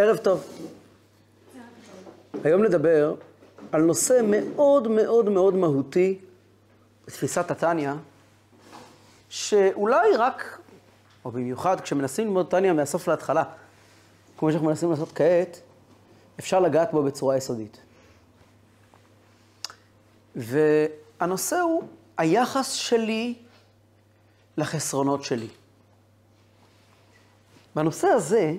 ערב טוב. היום נדבר על נושא מאוד מאוד מאוד מהותי בתפיסת התניא, שאולי רק, או במיוחד כשמנסים ללמוד תניא מהסוף להתחלה, כמו שאנחנו מנסים לעשות כעת, אפשר לגעת בו בצורה יסודית. והנושא הוא היחס שלי לחסרונות שלי. בנושא הזה,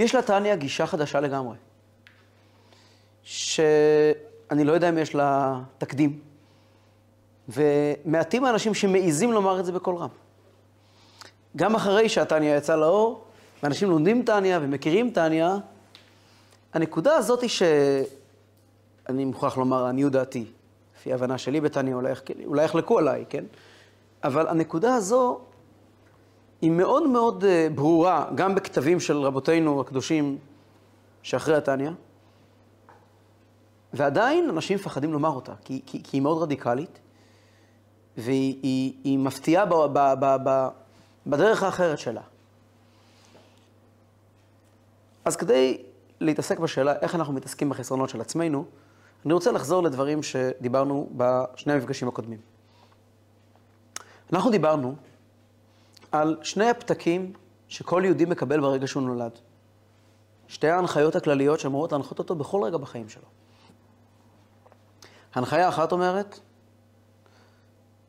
יש לתניא גישה חדשה לגמרי, שאני לא יודע אם יש לה תקדים, ומעטים האנשים שמעיזים לומר את זה בקול רם. גם אחרי שהתניא יצא לאור, ואנשים לומדים תניא ומכירים תניא, הנקודה הזאת היא שאני מוכרח לומר, עניות דעתי, לפי ההבנה שלי בתניא, אולי יחלקו עליי, כן? אבל הנקודה הזו היא מאוד מאוד אה, ברורה, גם בכתבים של רבותינו הקדושים שאחרי התניא, ועדיין אנשים מפחדים לומר אותה, כי, כי, כי היא מאוד רדיקלית, והיא היא, היא מפתיעה ב, ב, ב, ב, בדרך האחרת שלה. אז כדי להתעסק בשאלה איך אנחנו מתעסקים בחסרונות של עצמנו, אני רוצה לחזור לדברים שדיברנו בשני המפגשים הקודמים. אנחנו דיברנו על שני הפתקים שכל יהודי מקבל ברגע שהוא נולד. שתי ההנחיות הכלליות שאמורות להנחות אותו בכל רגע בחיים שלו. הנחיה אחת אומרת,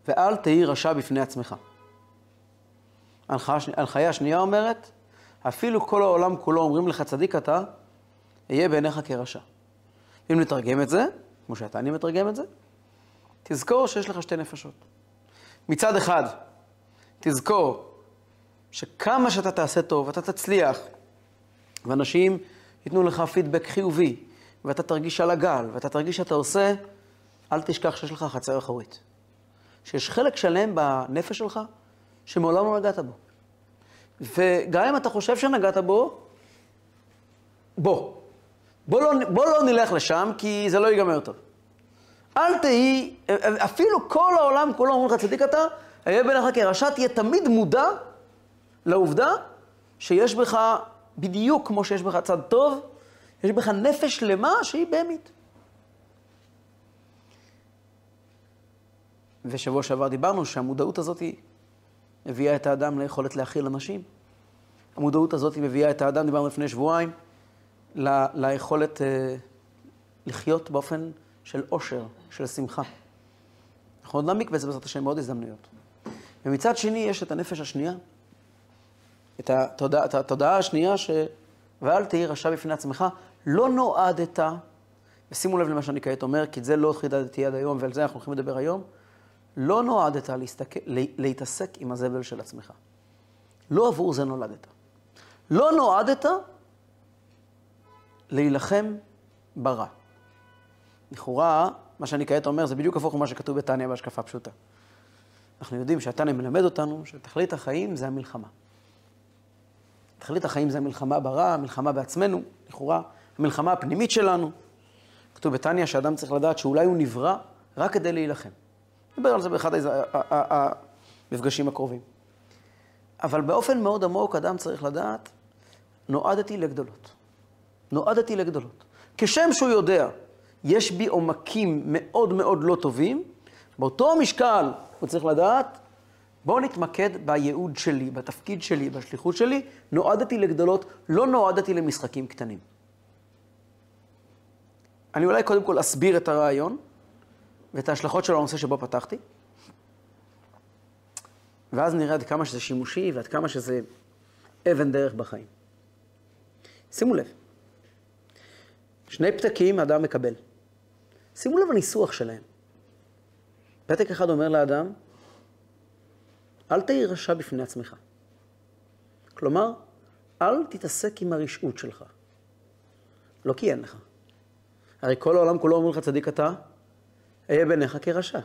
ואל תהי רשע בפני עצמך. הנחיה השנייה אומרת, אפילו כל העולם כולו אומרים לך צדיק אתה, אהיה בעיניך כרשע. אם נתרגם את זה, כמו שאתה אני מתרגם את זה, תזכור שיש לך שתי נפשות. מצד אחד, תזכור שכמה שאתה תעשה טוב, אתה תצליח, ואנשים ייתנו לך פידבק חיובי, ואתה תרגיש על הגל, ואתה תרגיש שאתה עושה, אל תשכח שיש לך חצר אחורית. שיש חלק שלם בנפש שלך שמעולם לא נגעת בו. וגם אם אתה חושב שנגעת בו, בוא. בוא לא, בוא לא נלך לשם, כי זה לא ייגמר טוב. אל תהי, אפילו כל העולם כולו אומרים לך צדיק אתה, אהיה בעיניך כרשע, תהיה תמיד מודע לעובדה שיש בך, בדיוק כמו שיש בך צד טוב, יש בך נפש שלמה שהיא בהמית. ושבוע שעבר דיברנו שהמודעות הזאת מביאה את האדם ליכולת להכיל אנשים. המודעות הזאת מביאה את האדם, דיברנו לפני שבועיים, ל- ליכולת uh, לחיות באופן של עושר, של שמחה. אנחנו עוד נעמיק בזה בעזרת השם בעוד הזדמנויות. ומצד שני יש את הנפש השנייה, את התודעה, את התודעה השנייה ש... ואל תהי רשע בפני עצמך, לא נועדת, ושימו לב למה שאני כעת אומר, כי את זה לא חידדתי עד היום, ועל זה אנחנו הולכים לדבר היום, לא נועדת להסתכל, להתעסק עם הזבל של עצמך. לא עבור זה נולדת. לא נועדת להילחם ברע. לכאורה, מה שאני כעת אומר זה בדיוק הפוך ממה שכתוב בתניא בהשקפה פשוטה. אנחנו יודעים שהתניא מלמד אותנו שתכלית החיים זה המלחמה. תכלית החיים זה המלחמה ברע, המלחמה בעצמנו, לכאורה, המלחמה הפנימית שלנו. כתוב בתניא שאדם צריך לדעת שאולי הוא נברא רק כדי להילחם. נדבר על זה באחד המפגשים הקרובים. אבל באופן מאוד עמוק אדם צריך לדעת, נועדתי לגדולות. נועדתי לגדולות. כשם שהוא יודע, יש בי עומקים מאוד מאוד לא טובים, באותו משקל הוא צריך לדעת, בואו נתמקד בייעוד שלי, בתפקיד שלי, בשליחות שלי, נועדתי לגדולות, לא נועדתי למשחקים קטנים. אני אולי קודם כל אסביר את הרעיון ואת ההשלכות של הנושא שבו פתחתי, ואז נראה עד כמה שזה שימושי ועד כמה שזה אבן דרך בחיים. שימו לב, שני פתקים האדם מקבל. שימו לב לניסוח שלהם. פתק אחד אומר לאדם, אל תהי רשע בפני עצמך. כלומר, אל תתעסק עם הרשעות שלך. לא כי אין לך. הרי כל העולם כולו אומר לך צדיק אתה, אהיה בעיניך כרשע.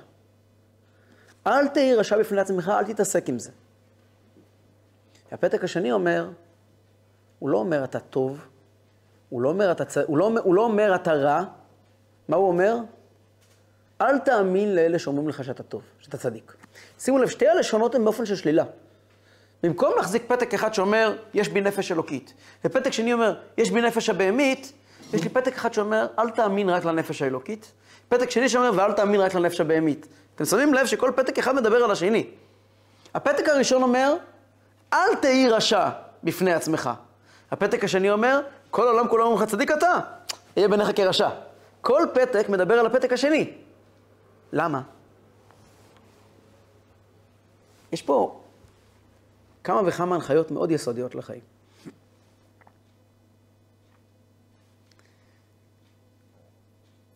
אל תהי רשע בפני עצמך, אל תתעסק עם זה. הפתק השני אומר, הוא לא אומר אתה טוב, הוא לא אומר אתה, צ... הוא לא, הוא לא אומר אתה רע, מה הוא אומר? אל תאמין לאלה שאומרים לך שאתה טוב, שאתה צדיק. שימו לב, שתי הלשונות הן באופן של שלילה. במקום להחזיק פתק אחד שאומר, יש בי נפש אלוקית, ופתק שני אומר, יש בי נפש הבהמית, יש לי פתק אחד שאומר, אל תאמין רק לנפש האלוקית. פתק שני שאומר, ואל תאמין רק לנפש הבהמית. אתם שמים לב שכל פתק אחד מדבר על השני. הפתק הראשון אומר, אל תהי רשע בפני עצמך. הפתק השני אומר, כל העולם כולו אומרים לך צדיק אתה, יהיה בעיניך כרשע. כל פתק מדבר על הפתק השני. למה? יש פה כמה וכמה הנחיות מאוד יסודיות לחיים.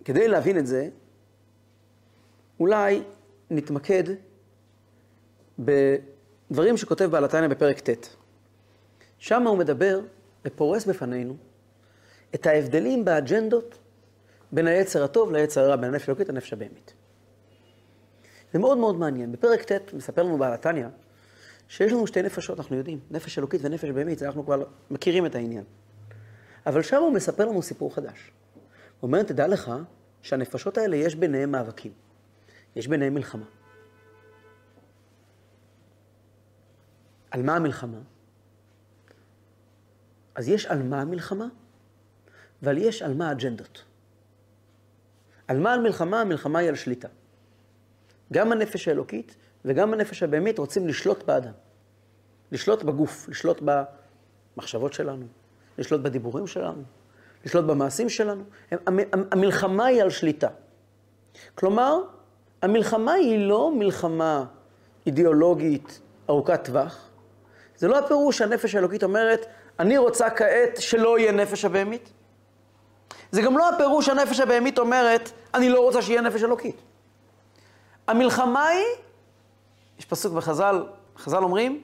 כדי להבין את זה, אולי נתמקד בדברים שכותב בעל התניא בפרק ט'. שם הוא מדבר ופורס בפנינו את ההבדלים באג'נדות בין היצר הטוב ליצר הרע, בין הנפש האלוקית לנפש הבהמית. זה מאוד מאוד מעניין. בפרק ט' מספר לנו בעל התניא שיש לנו שתי נפשות, אנחנו יודעים, נפש אלוקית ונפש בהמית, אנחנו כבר מכירים את העניין. אבל שם הוא מספר לנו סיפור חדש. הוא אומר, תדע לך שהנפשות האלה יש ביניהם מאבקים. יש ביניהם מלחמה. על מה המלחמה? אז יש על מה המלחמה, אבל יש על מה האג'נדות. על מה המלחמה? המלחמה היא על שליטה. גם הנפש האלוקית וגם הנפש הבהמית רוצים לשלוט באדם. לשלוט בגוף, לשלוט במחשבות שלנו, לשלוט בדיבורים שלנו, לשלוט במעשים שלנו. המלחמה היא על שליטה. כלומר, המלחמה היא לא מלחמה אידיאולוגית ארוכת טווח. זה לא הפירוש שהנפש האלוקית אומרת, אני רוצה כעת שלא יהיה נפש הבהמית. זה גם לא הפירוש שהנפש הבהמית אומרת, אני לא רוצה שיהיה נפש אלוקית. המלחמה היא, יש פסוק בחז"ל, חז"ל אומרים,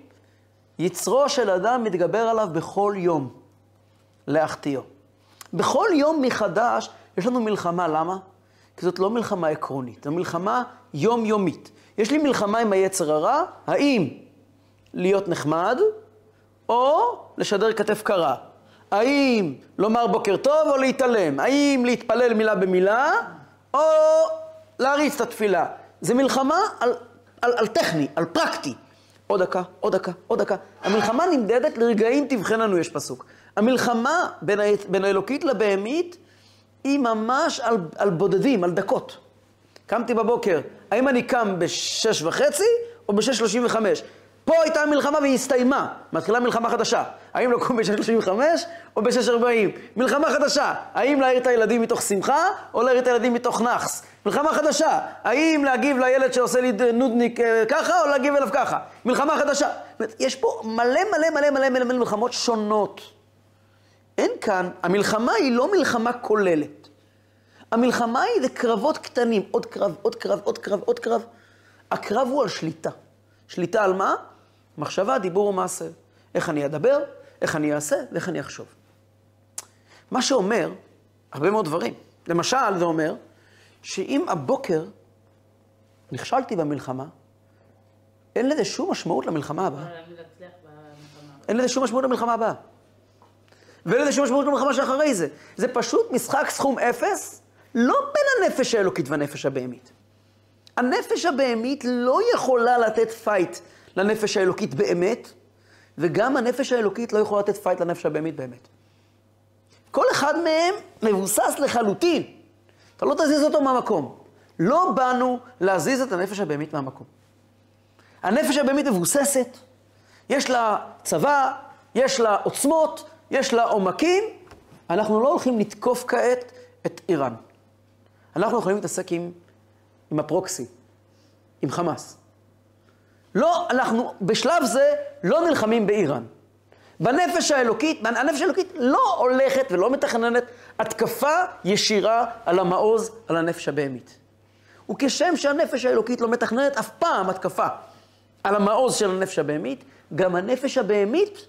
יצרו של אדם מתגבר עליו בכל יום להחטיאו. בכל יום מחדש יש לנו מלחמה, למה? כי זאת לא מלחמה עקרונית, זו מלחמה יומיומית. יש לי מלחמה עם היצר הרע, האם להיות נחמד, או לשדר כתף קרה. האם לומר בוקר טוב או להתעלם? האם להתפלל מילה במילה, או להריץ את התפילה? זה מלחמה על, על, על טכני, על פרקטי. עוד דקה, עוד דקה, עוד דקה. המלחמה נמדדת לרגעים תבחננו, יש פסוק. המלחמה בין, ה... בין האלוקית לבהמית היא ממש על, על בודדים, על דקות. קמתי בבוקר, האם אני קם בשש וחצי או בשש שלושים וחמש? פה הייתה המלחמה והיא הסתיימה, מתחילה מלחמה חדשה. האם לקום ב-6.35 או ב-6.40? מלחמה חדשה. האם להעיר את הילדים מתוך שמחה או להעיר את הילדים מתוך נאחס? מלחמה חדשה. האם להגיב לילד שעושה לי נודניק אה, ככה או להגיב אליו ככה? מלחמה חדשה. יש פה מלא מלא מלא מלא מלא מלא מלחמות שונות. אין כאן, המלחמה היא לא מלחמה כוללת. המלחמה היא זה קרבות קטנים, עוד קרב, עוד קרב, עוד קרב, עוד קרב. הקרב הוא על שליטה. שליטה על מה? מחשבה, דיבור ומעשה. איך אני אדבר, איך אני אעשה ואיך אני אחשוב. מה שאומר הרבה מאוד דברים. למשל, זה אומר שאם הבוקר נכשלתי במלחמה, אין לזה שום משמעות למלחמה הבאה. אין לזה שום משמעות למלחמה הבאה. ואין לזה שום משמעות למלחמה שאחרי זה. זה פשוט משחק סכום אפס, לא בין הנפש האלוקית והנפש הבהמית. הנפש הבהמית לא יכולה לתת fight לנפש האלוקית באמת, וגם הנפש האלוקית לא יכולה לתת fight לנפש הבהמית באמת. כל אחד מהם מבוסס לחלוטין. אתה לא תזיז אותו מהמקום. לא באנו להזיז את הנפש הבהמית מהמקום. הנפש הבהמית מבוססת, יש לה צבא, יש לה עוצמות, יש לה עומקים. אנחנו לא הולכים לתקוף כעת את איראן. אנחנו יכולים להתעסק עם, עם הפרוקסי, עם חמאס. לא, אנחנו בשלב זה לא נלחמים באיראן. בנפש האלוקית, הנפש האלוקית לא הולכת ולא מתכננת התקפה ישירה על המעוז, על הנפש הבהמית. וכשם שהנפש האלוקית לא מתכננת אף פעם התקפה על המעוז של הנפש הבהמית, גם הנפש הבהמית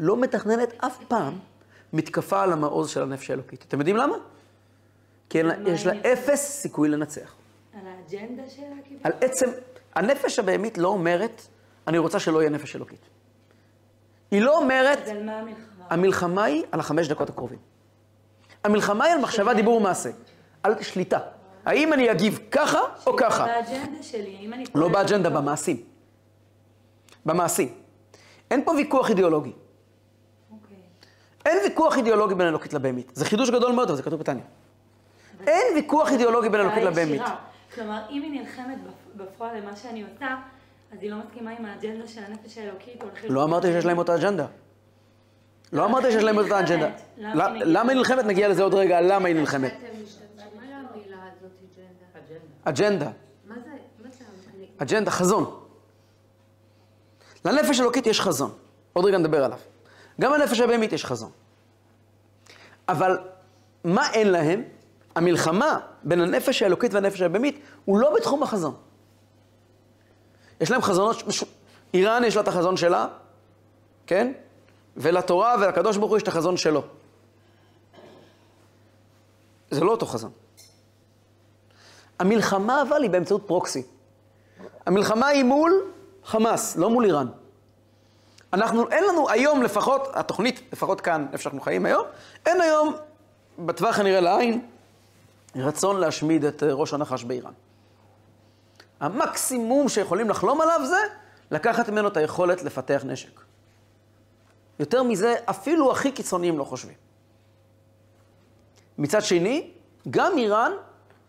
לא מתכננת אף פעם מתקפה על המעוז של הנפש האלוקית. אתם יודעים למה? כי יש לה אפס סיכוי לנצח. על האג'נדה שלה? כאילו? על עצם, הנפש הבהמית לא אומרת, אני רוצה שלא יהיה נפש אלוקית. היא לא אומרת... אז על מה המלחמה? המלחמה היא על החמש דקות הקרובים. המלחמה היא על מחשבה, דיבור ומעשה. על שליטה. האם אני אגיב ככה או ככה? באג'נדה שלי, אם אני... לא באג'נדה, במעשים. במעשים. אין פה ויכוח אידיאולוגי. אוקיי. אין ויכוח אידיאולוגי בין אלוקית לבהמית. זה חידוש גדול מאוד, אבל זה כתוב בתניא. אין ויכוח אידיאולוגי בין אלוקית לבהמית. כלומר, אם היא נלחמת בפ- בפועל למה שאני עושה, אז היא לא מסכימה עם האג'נדה של הנפש האלוקית, לא אמרתי שיש להם אותה אג'נדה. לא אמרתי שיש להם אותה אג'נדה. למה היא נלחמת? נגיע לזה עוד רגע, למה היא נלחמת. אג'נדה. אג'נדה. חזון. לנפש האלוקית יש חזון. עוד רגע נדבר עליו. גם לנפש הבהמית יש חזון. אבל מה אין להם? המלחמה בין הנפש האלוקית והנפש הבהמית הוא לא בתחום החזון. יש להם חזונות, איראן יש לה את החזון שלה, כן? ולתורה ולקדוש ברוך הוא יש את החזון שלו. זה לא אותו חזון. המלחמה אבל היא באמצעות פרוקסי. המלחמה היא מול חמאס, לא מול איראן. אנחנו, אין לנו היום לפחות, התוכנית, לפחות כאן, איפה שאנחנו חיים היום, אין היום, בטווח הנראה לעין, רצון להשמיד את אה, ראש הנחש באיראן. המקסימום שיכולים לחלום עליו זה לקחת ממנו את היכולת לפתח נשק. יותר מזה, אפילו הכי קיצוניים לא חושבים. מצד שני, גם איראן,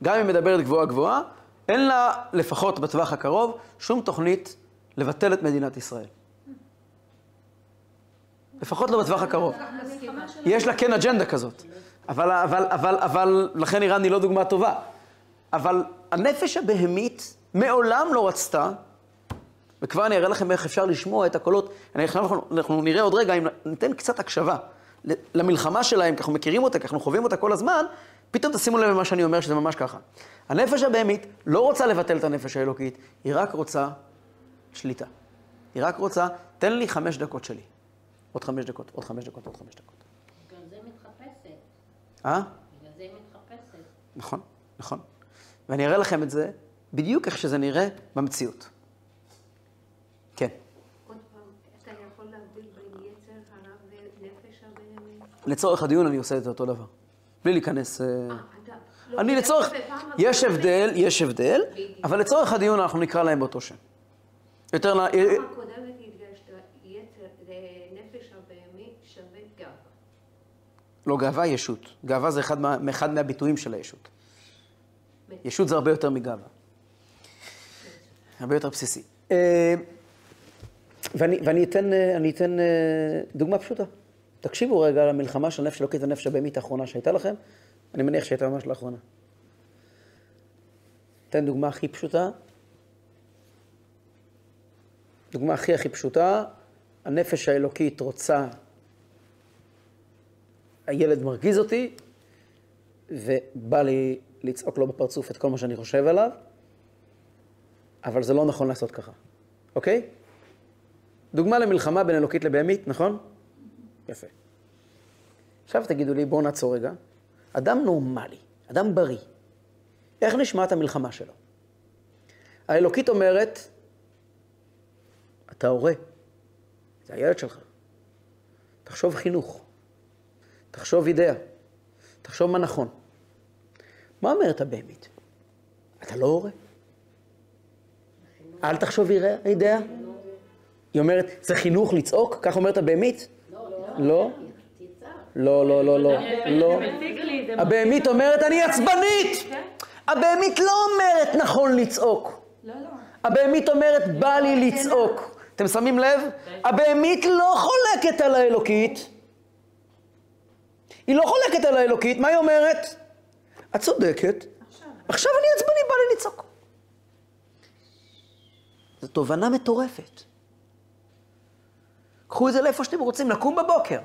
גם אם מדברת גבוהה גבוהה, אין לה, לפחות בטווח הקרוב, שום תוכנית לבטל את מדינת ישראל. לפחות לא בטווח הקרוב. יש לה כן אג'נדה כזאת. אבל, אבל, אבל, אבל, לכן איראן היא לא דוגמה טובה. אבל הנפש הבהמית מעולם לא רצתה, וכבר אני אראה לכם איך אפשר לשמוע את הקולות, אני, אנחנו, אנחנו נראה עוד רגע, אם ניתן קצת הקשבה למלחמה שלהם, כי אנחנו מכירים אותה, כי אנחנו חווים אותה כל הזמן, פתאום תשימו לב למה שאני אומר, שזה ממש ככה. הנפש הבהמית לא רוצה לבטל את הנפש האלוקית, היא רק רוצה שליטה. היא רק רוצה, תן לי חמש דקות שלי. עוד חמש דקות, עוד חמש דקות, עוד חמש דקות. בגלל זה מתחפשת. אה? בגלל זה היא מתחפשת. נכון, נכון. ואני אראה לכם את זה בדיוק איך שזה נראה במציאות. כן. עוד פעם, אתה יכול להבדיל בין יצר הרע ונפש הבהמית? לצורך הדיון אני עושה את זה אותו דבר. בלי להיכנס... אה, אה. לא, אני לצורך... יש הבדל, יש הבדל. אבל לצורך הדיון אנחנו נקרא להם באותו שם. יותר... נ- בפעם הקודמת הדגשת יצר, נפש הבהמית שווה גאווה. לא, גאווה ישות. גאווה זה אחד, מה, אחד מהביטויים של הישות. ישות זה הרבה יותר מגאווה. הרבה יותר בסיסי. אה, ואני, ואני אתן, אה, אתן אה, דוגמה פשוטה. תקשיבו רגע למלחמה של הנפש האלוקית והנפש הבהמית האחרונה שהייתה לכם. אני מניח שהייתה ממש לאחרונה. אתן דוגמה הכי פשוטה. דוגמה הכי הכי פשוטה, הנפש האלוקית רוצה הילד מרגיז אותי, ובא לי לצעוק לו בפרצוף את כל מה שאני חושב עליו, אבל זה לא נכון לעשות ככה, אוקיי? דוגמה למלחמה בין אלוקית לבהמית, נכון? יפה. עכשיו תגידו לי, בואו נעצור רגע. אדם נורמלי, אדם בריא, איך נשמעת המלחמה שלו? האלוקית אומרת, אתה הורה, זה הילד שלך. תחשוב חינוך. תחשוב אידאה, תחשוב מה נכון. מה אומרת הבהמית? אתה לא הורה? אל תחשוב אידאה? היא אומרת, זה חינוך לצעוק? כך אומרת הבהמית? לא. לא, לא, לא, לא, לא. הבהמית אומרת, אני עצבנית! הבהמית לא אומרת נכון לצעוק. הבהמית אומרת, בא לי לצעוק. אתם שמים לב? הבהמית לא חולקת על האלוקית. היא לא חולקת על האלוקית, מה היא אומרת? את צודקת, עכשיו אני עצבני, בא לי לצעוק. זו תובנה מטורפת. קחו את זה לאיפה שאתם רוצים, לקום בבוקר.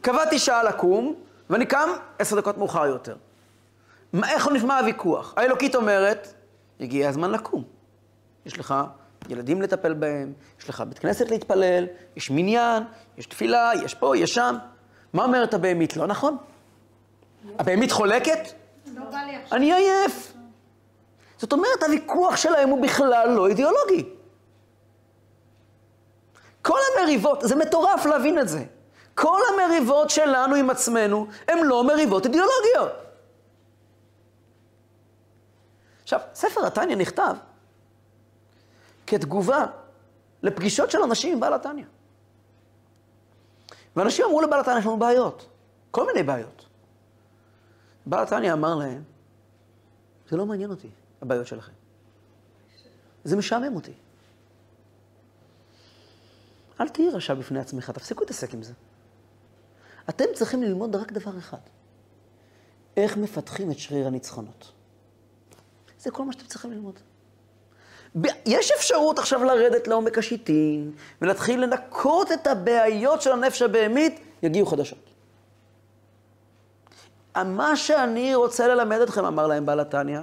קבעתי שעה לקום, ואני קם עשר דקות מאוחר יותר. מה, איך נשמע הוויכוח? האלוקית אומרת, הגיע הזמן לקום. יש לך ילדים לטפל בהם, יש לך בית כנסת להתפלל, יש מניין, יש תפילה, יש פה, יש שם. מה אומרת הבהמית? לא נכון. הבהמית חולקת? אני עייף. זאת אומרת, הוויכוח שלהם הוא בכלל לא אידיאולוגי. כל המריבות, זה מטורף להבין את זה. כל המריבות שלנו עם עצמנו הן לא מריבות אידיאולוגיות. עכשיו, ספר התניא נכתב כתגובה לפגישות של אנשים עם בעל התניא. ואנשים אמרו לבעל התניא, יש לנו בעיות. כל מיני בעיות. בעל התניא אמר להם, זה לא מעניין אותי, הבעיות שלכם. זה משעמם אותי. אל תהיי רשע בפני עצמך, תפסיקו להתעסק עם זה. אתם צריכים ללמוד רק דבר אחד, איך מפתחים את שריר הניצחונות. זה כל מה שאתם צריכים ללמוד. יש אפשרות עכשיו לרדת לעומק השיטין ולהתחיל לנקות את הבעיות של הנפש הבהמית, יגיעו חדשות. מה שאני רוצה ללמד אתכם, אמר להם בעל התניא,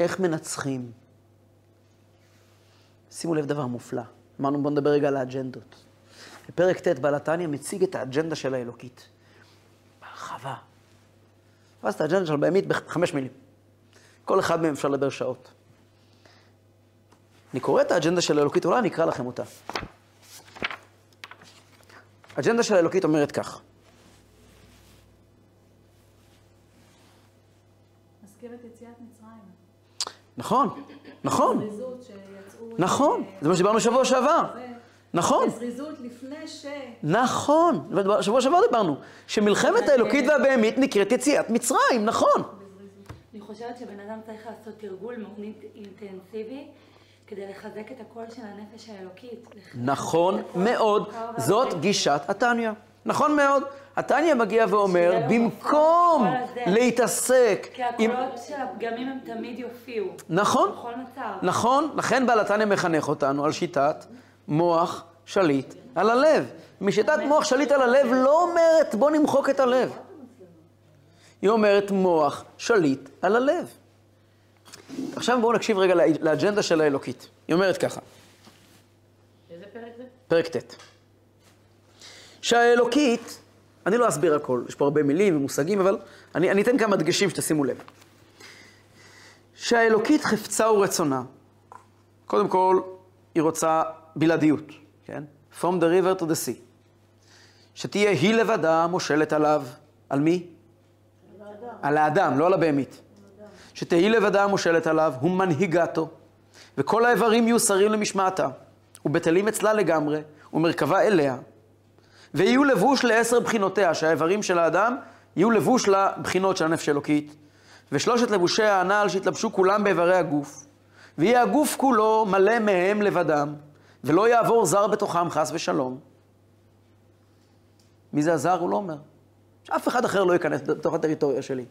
איך מנצחים. שימו לב דבר מופלא. אמרנו, בואו נדבר רגע על האג'נדות. בפרק ט' בעל התניא מציג את האג'נדה של האלוקית. בהרחבה. ואז את האג'נדה של הבהמית בחמש מילים. כל אחד מהם אפשר לדבר שעות. אני קורא את האג'נדה של האלוקית, אולי אני אקרא לכם אותה. האג'נדה של האלוקית אומרת כך. נכון, נכון. נכון, זה מה שדיברנו שבוע שעבר. נכון, בזריזות לפני ש... נכון, שבוע שעבר דיברנו, שמלחמת האלוקית והבהמית נקראת יציאת מצרים, נכון. אני חושבת שבן אדם צריך לעשות תרגול מאוד אינט- אינטנסיבי כדי לחזק את הקול של הנפש האלוקית. נכון מאוד, זאת. גישת התניא. נכון מאוד. התניא מגיע ואומר, במקום. להתעסק כי. הקולות של הפגמים הם תמיד יופיעו. נכון, בכל מצב. נכון, לכן בעל התניא מחנך אותנו על שיטת מוח שליט על הלב. משיטת מוח שליט על הלב לא אומרת בוא נמחוק את הלב. היא אומרת מוח שליט על הלב. עכשיו בואו נקשיב רגע לאג'נדה של האלוקית. היא אומרת ככה, איזה פרק זה? פרק ט'. שהאלוקית, אני לא אסביר הכל, יש פה הרבה מילים ומושגים, אבל אני, אני אתן כמה דגשים שתשימו לב. שהאלוקית חפצה ורצונה, קודם כל, היא רוצה בלעדיות, כן? From the river to the sea. שתהיה היא לבדה מושלת עליו. על מי? על האדם, לא על הבהמית. שתהי לבדה מושלת עליו, הוא מנהיגתו, וכל האיברים יהיו שרים למשמעתה, ובטלים אצלה לגמרי, ומרכבה אליה. ויהיו לבוש לעשר בחינותיה, שהאיברים של האדם יהיו לבוש לבחינות של הנפש האלוקית, ושלושת לבושי הנעל שיתלבשו כולם באיברי הגוף, ויהיה הגוף כולו מלא מהם לבדם, ולא יעבור זר בתוכם חס ושלום. מי זה הזר? הוא לא אומר. שאף אחד אחר לא ייכנס בתוך הטריטוריה שלי.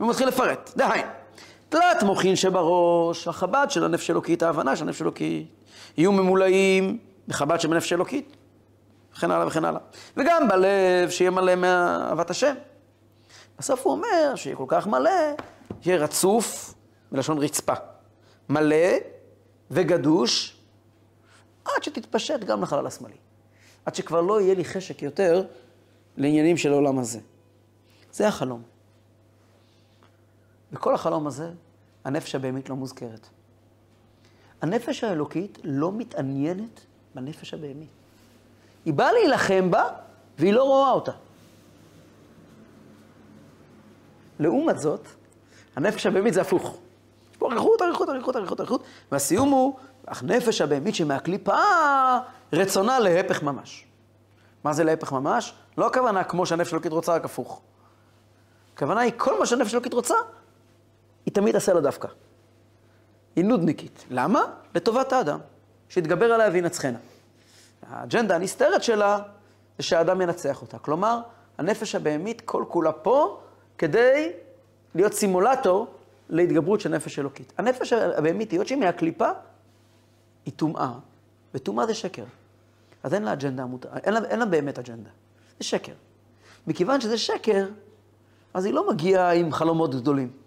והוא מתחיל לפרט. דהיינו, תלת מוחין שבראש, החב"ד של הנפש אלוקית, ההבנה של הנפש אלוקית, יהיו ממולאים בחב"ד של הנפש אלוקית, וכן הלאה וכן הלאה. וגם בלב, שיהיה מלא מאהבת השם. בסוף הוא אומר שיהיה כל כך מלא, שיהיה רצוף, מלשון רצפה. מלא וגדוש, עד שתתפשט גם לחלל השמאלי. עד שכבר לא יהיה לי חשק יותר לעניינים של העולם הזה. זה החלום. בכל החלום הזה, הנפש הבהמית לא מוזכרת. הנפש האלוקית לא מתעניינת בנפש הבהמית. היא באה להילחם בה, והיא לא רואה אותה. לעומת זאת, הנפש הבהמית זה הפוך. יש פה אריכות, אריכות, אריכות, אריכות, אריכות, והסיום הוא, אך נפש הבהמית שמהקליפה, רצונה להפך ממש. מה זה להפך ממש? לא הכוונה כמו שהנפש האלוקית רוצה, רק הפוך. הכוונה היא, כל מה שהנפש האלוקית רוצה, היא תמיד תעשה לה דווקא. היא נודניקית. למה? לטובת האדם, שיתגבר עליה וינצחנה. האג'נדה הנסתרת שלה זה שהאדם ינצח אותה. כלומר, הנפש הבהמית כל כולה פה כדי להיות סימולטור להתגברות של נפש אלוקית. הנפש הבהמית, היות שהיא מהקליפה, היא טומאה, וטומאה זה שקר. אז אין לה אג'נדה, אין לה, אין לה באמת אג'נדה. זה שקר. מכיוון שזה שקר, אז היא לא מגיעה עם חלומות גדולים.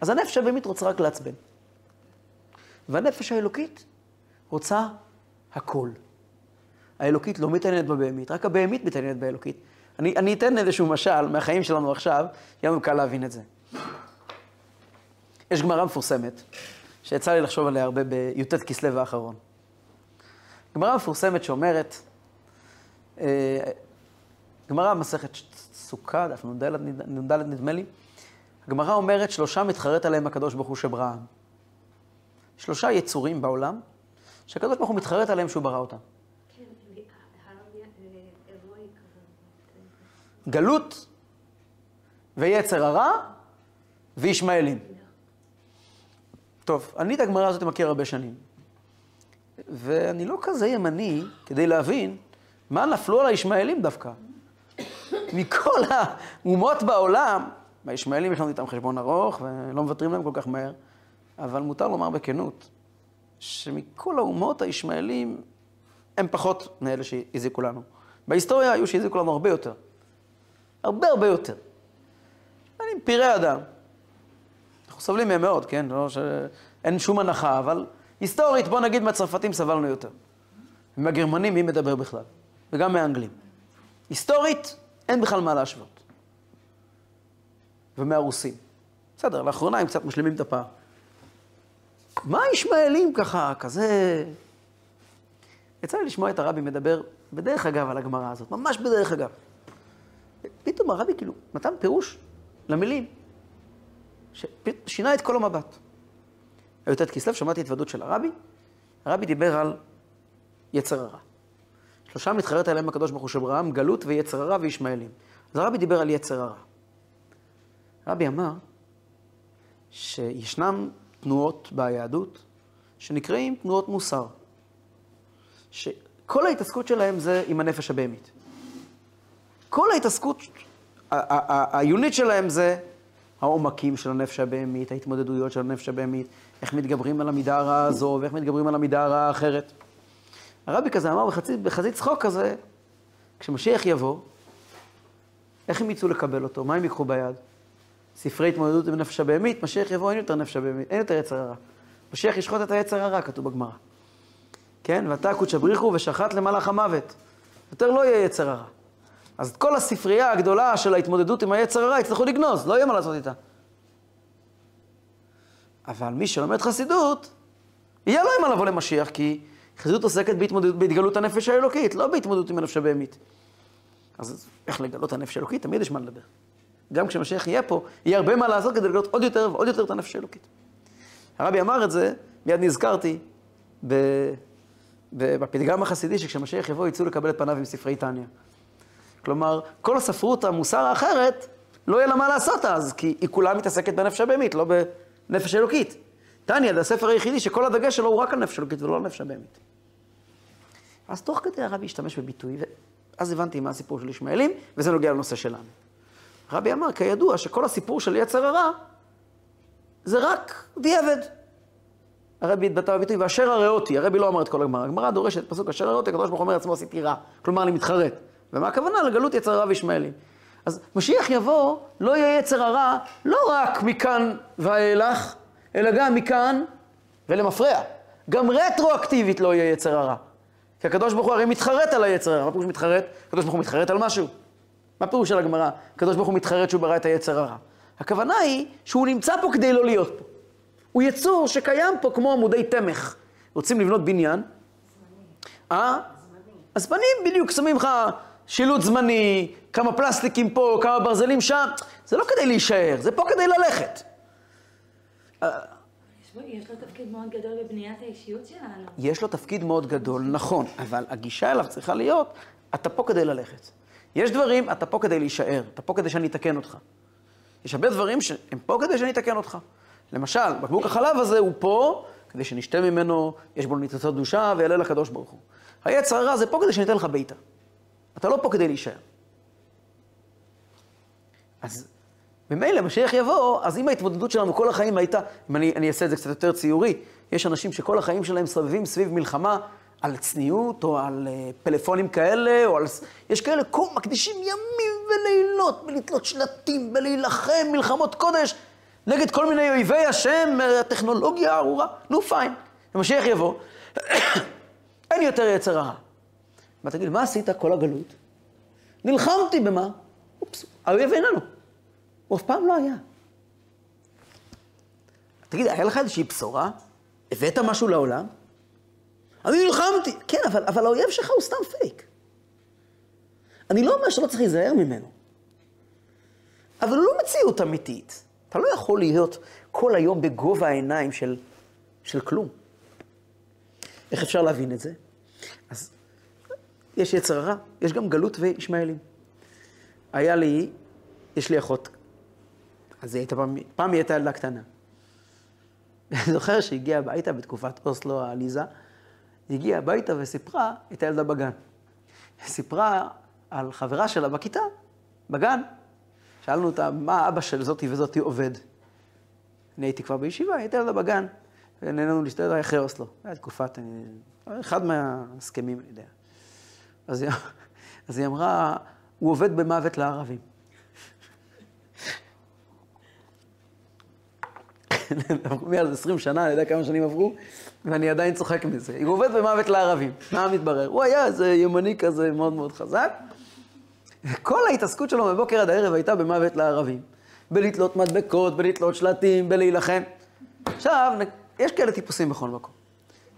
אז הנפש הבהמית רוצה רק לעצבן. והנפש האלוקית רוצה הכל. האלוקית לא מתעניינת בבהמית, רק הבהמית מתעניינת באלוקית. אני, אני אתן איזשהו משל מהחיים שלנו עכשיו, יהיה לנו קל להבין את זה. יש גמרא מפורסמת, שיצא לי לחשוב עליה הרבה בי"ט כסלו האחרון. גמרא מפורסמת שאומרת, אה, גמרא מסכת סוכה, דף נ"ד נ"ד נדמה לי, הגמרא אומרת שלושה מתחרט עליהם הקדוש ברוך הוא שברעם. שלושה יצורים בעולם, שהקדוש ברוך הוא מתחרט עליהם שהוא ברא אותם. גלות ויצר הרע וישמעאלים. טוב, אני את הגמרא הזאת מכיר הרבה שנים. ואני לא כזה ימני כדי להבין מה נפלו על הישמעאלים דווקא. מכל האומות בעולם, והישמעאלים יש לנו איתם חשבון ארוך ולא מוותרים להם כל כך מהר, אבל מותר לומר בכנות, שמכל האומות הישמעאלים הם פחות מאלה שהזיקו לנו. בהיסטוריה היו שהזיקו לנו הרבה יותר. הרבה הרבה יותר. אני פראי אדם. אנחנו סובלים מהם מאוד, כן? לא ש... אין שום הנחה, אבל היסטורית, בוא נגיד מהצרפתים סבלנו יותר. מהגרמנים מי מדבר בכלל? וגם מהאנגלים. היסטורית, אין בכלל מה להשוות. ומהרוסים. בסדר, לאחרונה הם קצת משלימים את הפער. מה הישמעאלים ככה, כזה... יצא לי לשמוע את הרבי מדבר, בדרך אגב, על הגמרא הזאת, ממש בדרך אגב. פתאום הרבי כאילו נתן פירוש למילים, ששינה את כל המבט. הי"ט כסלו, שמעתי התוודות של הרבי, הרבי דיבר על יצר הרע. שלושה מתחרט עליהם הקדוש ברוך הוא של גלות ויצר הרע וישמעאלים. אז הרבי דיבר על יצר הרע. הרבי אמר שישנם תנועות ביהדות שנקראים תנועות מוסר. שכל ההתעסקות שלהם זה עם הנפש הבהמית. כל ההתעסקות העיונית שלהם זה העומקים של הנפש הבהמית, ההתמודדויות של הנפש הבהמית, איך מתגברים על המידה הרעה הזו ואיך מתגברים על המידה הרעה האחרת. הרבי כזה אמר בחצי, בחזית צחוק כזה, כשמשיח יבוא, איך הם יצאו לקבל אותו? מה הם ייקחו ביד? ספרי התמודדות עם נפש הבהמית, משיח יבוא, אין יותר נפש הבהמית, אין יותר יצר הרע. משיח ישחוט את היצר הרע, כתוב בגמרא. כן? ואתה קודשא בריחו ושחט למלאך המוות. יותר לא יהיה יצר הרע. אז את כל הספרייה הגדולה של ההתמודדות עם היצר הרע יצטרכו לגנוז, לא יהיה מה לעשות איתה. אבל מי שלומד חסידות, יהיה לו עם מה לבוא למשיח, כי חסידות עוסקת בהתמודדות, בהתגלות הנפש האלוקית, לא בהתמודדות עם הנפש הבהמית. אז איך לגלות הנפש האלוקית? תמיד יש מה לדבר. גם כשמשיח יהיה פה, יהיה הרבה מה לעשות כדי לגלות עוד יותר ועוד יותר את הנפש האלוקית. הרבי אמר את זה, מיד נזכרתי, ב... בפתגם החסידי, שכשמשיח יבוא יצאו לקבל את פניו עם ספרי טניה. כלומר, כל הספרות המוסר האחרת, לא יהיה לה מה לעשות אז, כי היא כולה מתעסקת בנפש הבהמית, לא בנפש אלוקית. טניה זה הספר היחידי שכל הדגש שלו הוא רק על נפש אלוקית ולא על נפש הבהמית. אז תוך כדי הרבי השתמש בביטוי, ואז הבנתי מה הסיפור של ישמעאלים, וזה נוגע לנושא שלנו. הרבי אמר, כידוע, שכל הסיפור של יצר הרע זה רק דיעבד. הרבי התבטא בביטוי, ואשר הראותי, הרבי לא אמר את כל הגמרא, הגמרא דורשת פסוק, אשר הראותי, הקדוש ברוך הוא אומר עצמו עשיתי רע, כלומר אני מתחרט. ומה הכוונה? לגלות יצר הרע וישמעאלים. אז משיח יבוא, לא יהיה יצר הרע, לא רק מכאן ואילך, אלא גם מכאן ולמפרע. גם רטרואקטיבית לא יהיה יצר הרע. כי הקדוש ברוך הוא הרי מתחרט על היצר הרע. מה פירוש מתחרט? הקדוש ברוך הוא מתחרט על משהו. מה פירוש של הגמרא? הקדוש ברוך הוא מתחרט שהוא ברא את היצר הרע. הכוונה היא שהוא נמצא פה כדי לא להיות פה. הוא יצור שקיים פה כמו עמודי תמך. רוצים לבנות בניין? אה? הזמנים בדיוק, שמים לך שילוט זמני, כמה פלסטיקים פה, כמה ברזלים שם. זה לא כדי להישאר, זה פה כדי ללכת. יש בו- יש לו תפקיד מאוד גדול בבניית האישיות שלנו. יש לו תפקיד מאוד גדול, נכון, אבל הגישה אליו צריכה להיות, אתה פה כדי ללכת. יש דברים, אתה פה כדי להישאר, אתה פה כדי שאני אתקן אותך. יש הרבה דברים שהם פה כדי שאני אתקן אותך. למשל, בקבוק החלב הזה הוא פה כדי שנשתה ממנו, יש בו ניצוצות קדושה ויעלה לקדוש ברוך הוא. היצר הרע זה פה כדי שאני אתן לך בעיטה. אתה לא פה כדי להישאר. אז ממילא משיח יבוא, אז אם ההתמודדות שלנו כל החיים הייתה, אם אני, אני אעשה את זה קצת יותר ציורי, יש אנשים שכל החיים שלהם סובבים סביב מלחמה על צניעות, או על uh, פלאפונים כאלה, או על... יש כאלה, כל, מקדישים ימים ולילות בלתלות שלטים, בלהילחם מלחמות קודש נגד כל מיני אויבי השם, אה, הטכנולוגיה הארורה. נו, פיין. ומשיח יבוא, אין יותר יצר הרע. תגיד, מה עשית כל הגלות? נלחמתי במה? אופס, האויב איננו. הוא אף פעם לא היה. תגיד, היה לך איזושהי בשורה? הבאת משהו לעולם? אני נלחמתי. כן, אבל, אבל האויב שלך הוא סתם פייק. אני לא אומר שלא צריך להיזהר ממנו. אבל הוא לא מציאות אמיתית. אתה לא יכול להיות כל היום בגובה העיניים של, של כלום. איך אפשר להבין את זה? אז יש יצר הרע, יש גם גלות וישמעאלים. היה לי, יש לי אחות, אז היא הייתה פעם, פעם היא הייתה ילדה קטנה. אני זוכר שהיא הגיעה הביתה בתקופת אוסלו העליזה, היא הגיעה הביתה וסיפרה, הייתה ילדה בגן. סיפרה על חברה שלה בכיתה, בגן. שאלנו אותה, מה אבא של זאתי וזאתי עובד? אני הייתי כבר בישיבה, הייתה ילדה בגן, ונהנינו להסתדר אחרי אוסלו. הייתה תקופת, אחד מההסכמים, אני יודע. אז היא, אז היא אמרה, הוא עובד במוות לערבים. מאז 20 שנה, אני יודע כמה שנים עברו, ואני עדיין צוחק מזה. הוא עובד במוות לערבים. מה מתברר? הוא היה איזה ימני כזה מאוד מאוד חזק. כל ההתעסקות שלו מבוקר עד הערב הייתה במוות לערבים. בלתלות מדבקות, בלתלות שלטים, בלהילחם. עכשיו, יש כאלה טיפוסים בכל מקום.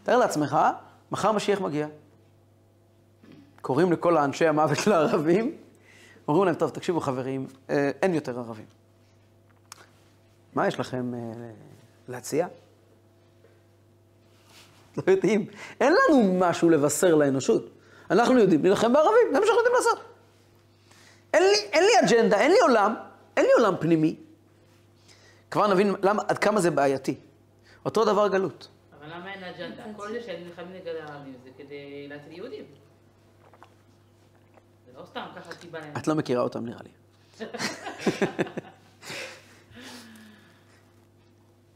תאר לעצמך, מחר משיח מגיע. קוראים לכל האנשי המוות לערבים, אומרים להם, טוב, תקשיבו חברים, אה, אין יותר ערבים. מה יש לכם אה, להציע? לא יודעים. אין לנו משהו לבשר לאנושות. אנחנו יודעים להילחם בערבים, זה מה שאנחנו יודעים לעשות. אין לי, אין לי אג'נדה, אין לי עולם, אין לי עולם פנימי. כבר נבין למה, עד כמה זה בעייתי. אותו דבר גלות. אבל למה אין אג'נדה? כל זה שהם נלחמים נגד הערבים זה כדי להציל יהודים. זה לא סתם ככה להם. את לא מכירה אותם נראה לי.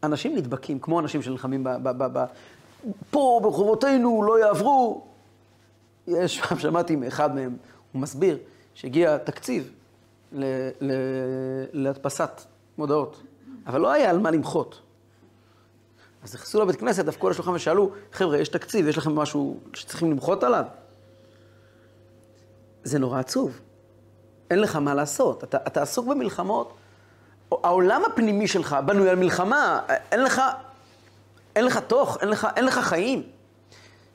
אנשים נדבקים, כמו אנשים שנלחמים פה ברחובותינו לא יעברו. יש, שמעתי מאחד מהם, הוא מסביר שהגיע תקציב ל, ל, להדפסת מודעות, אבל לא היה על מה למחות. אז נכנסו לבית כנסת, דפקו על השולחן ושאלו, חבר'ה, יש תקציב, יש לכם משהו שצריכים למחות עליו? זה נורא עצוב. אין לך מה לעשות. אתה, אתה עסוק במלחמות. העולם הפנימי שלך בנוי על מלחמה. אין לך, אין לך תוך, אין לך, אין לך חיים.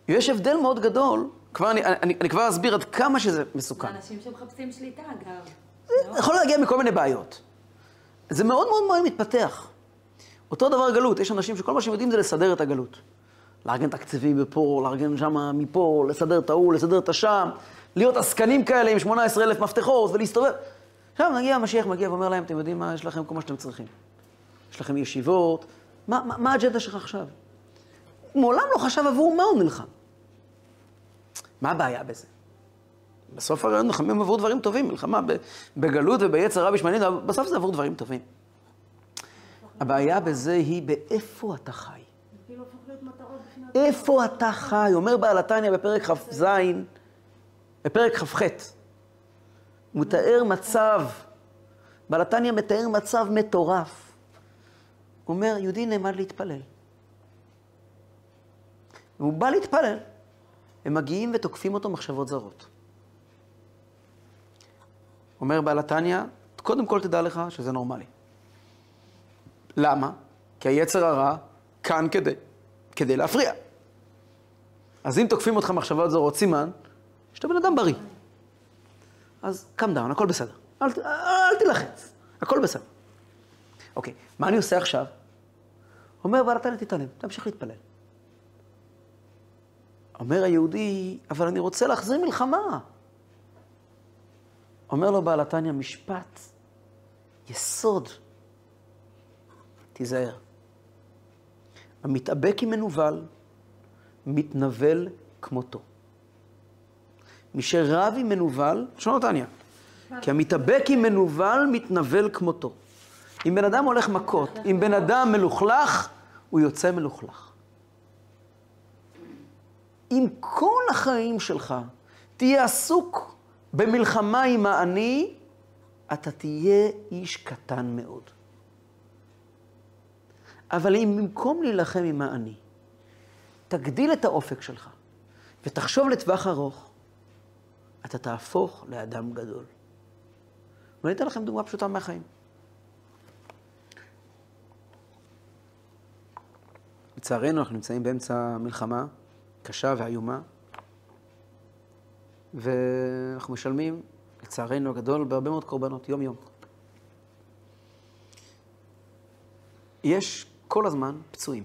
יש הבדל מאוד גדול, כבר אני, אני, אני כבר אסביר עד כמה שזה מסוכן. אנשים שמחפשים שליטה, אגב. זה יכול להגיע מכל מיני בעיות. זה מאוד מאוד מאוד מתפתח. אותו דבר גלות, יש אנשים שכל מה שהם יודעים זה לסדר את הגלות. לארגן תקציבים מפה, לארגן שם מפה, לסדר את ההוא, לסדר את השם, להיות עסקנים כאלה עם 18 אלף מפתחות ולהסתובב. עכשיו מגיע המשיח, מגיע ואומר להם, אתם יודעים מה, יש לכם כל מה שאתם צריכים. יש לכם ישיבות, מה, מה, מה האג'נדה שלך עכשיו? מעולם לא חשב עבור מה הוא נלחם. מה הבעיה בזה? בסוף הרי נלחמים עבור דברים טובים, מלחמה בגלות וביצר שמעניין, אבל בסוף זה עבור דברים טובים. הבעיה בזה היא באיפה אתה חי. איפה אתה חי? אומר בעל התניא בפרק כ"ז, בפרק כ"ח, מתאר מצב, בעל התניא מתאר מצב מטורף. הוא אומר, יהודי נעמד להתפלל. והוא בא להתפלל. הם מגיעים ותוקפים אותו מחשבות זרות. אומר בעל התניא, קודם כל תדע לך שזה נורמלי. למה? כי היצר הרע כאן כדי, כדי להפריע. אז אם תוקפים אותך מחשבות זרות, סימן שאתה בן אדם בריא. אז קם דאון, הכל בסדר. אל, אל, אל תילחץ, הכל בסדר. אוקיי, מה אני עושה עכשיו? אומר בעל התניא, תתעלם, תמשיך להתפלל. אומר היהודי, אבל אני רוצה להחזיר מלחמה. אומר לו בעל התניא משפט, יסוד, תיזהר. המתאבק עם מנוול, מתנבל כמותו. מי שרב עם מנוול, לשון התניא, כי המתאבק עם מנוול, מתנבל כמותו. אם בן אדם הולך מכות, אם בן אדם מלוכלך, הוא יוצא מלוכלך. אם כל החיים שלך תהיה עסוק במלחמה עם העני, אתה תהיה איש קטן מאוד. אבל אם במקום להילחם עם העני, תגדיל את האופק שלך ותחשוב לטווח ארוך, אתה תהפוך לאדם גדול. ואני אתן לכם דוגמה פשוטה מהחיים. לצערנו, אנחנו נמצאים באמצע מלחמה קשה ואיומה, ואנחנו משלמים, לצערנו הגדול, בהרבה מאוד קורבנות, יום-יום. יש כל הזמן פצועים.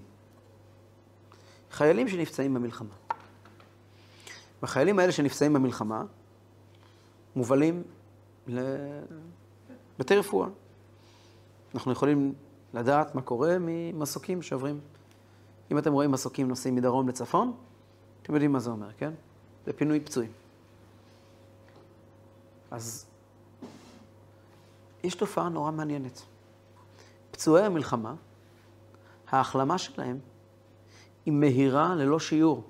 חיילים שנפצעים במלחמה. והחיילים האלה שנפצעים במלחמה מובלים לבתי רפואה. אנחנו יכולים לדעת מה קורה ממסוקים שעוברים. אם אתם רואים מסוקים נוסעים מדרום לצפון, אתם יודעים מה זה אומר, כן? זה פינוי פצועים. אז יש תופעה נורא מעניינת. פצועי המלחמה, ההחלמה שלהם היא מהירה ללא שיעור.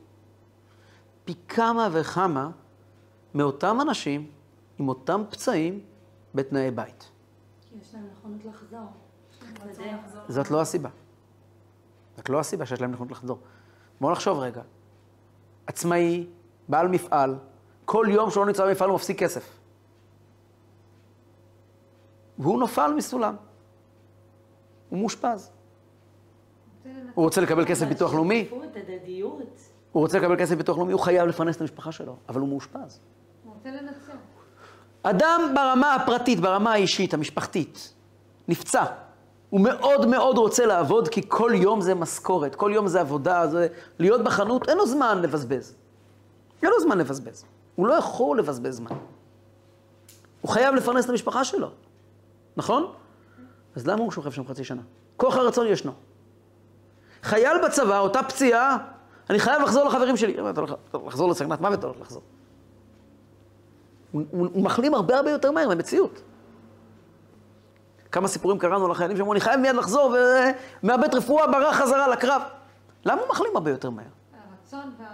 פי כמה וכמה מאותם אנשים עם אותם פצעים בתנאי בית. כי יש להם נכונות לחזור. זאת לא הסיבה. זאת לא הסיבה שיש להם נכונות לחזור. בואו נחשוב רגע. עצמאי, בעל מפעל, כל יום שהוא לא נמצא במפעל הוא מפסיק כסף. והוא נפל מסולם. הוא מאושפז. הוא רוצה לקבל כסף ביטוח לאומי. הוא רוצה לקבל כסף ביטוח לאומי, הוא חייב לפרנס את המשפחה שלו, אבל הוא מאושפז. הוא רוצה לנצח. אדם ברמה הפרטית, ברמה האישית, המשפחתית, נפצע. הוא מאוד מאוד רוצה לעבוד, כי כל יום זה משכורת, כל יום זה עבודה, זה להיות בחנות, אין לו זמן לבזבז. אין לו זמן לבזבז. הוא לא יכול לבזבז זמן. הוא חייב לפרנס את המשפחה שלו, נכון? אז למה הוא שוכב שם חצי שנה? כוח הרצון ישנו. חייל בצבא, אותה פציעה, אני חייב לחזור לחברים שלי. אתה הולך לחזור לסכנת מוות, אתה הולך לחזור. הוא, הוא מחלים הרבה הרבה יותר מהר מהמציאות. כמה סיפורים קראנו לחיילים שאמרו, אני חייב מיד לחזור ומאבד רפואה, ברח חזרה לקרב. למה הוא מחלים הרבה יותר מהר? הרצון וה...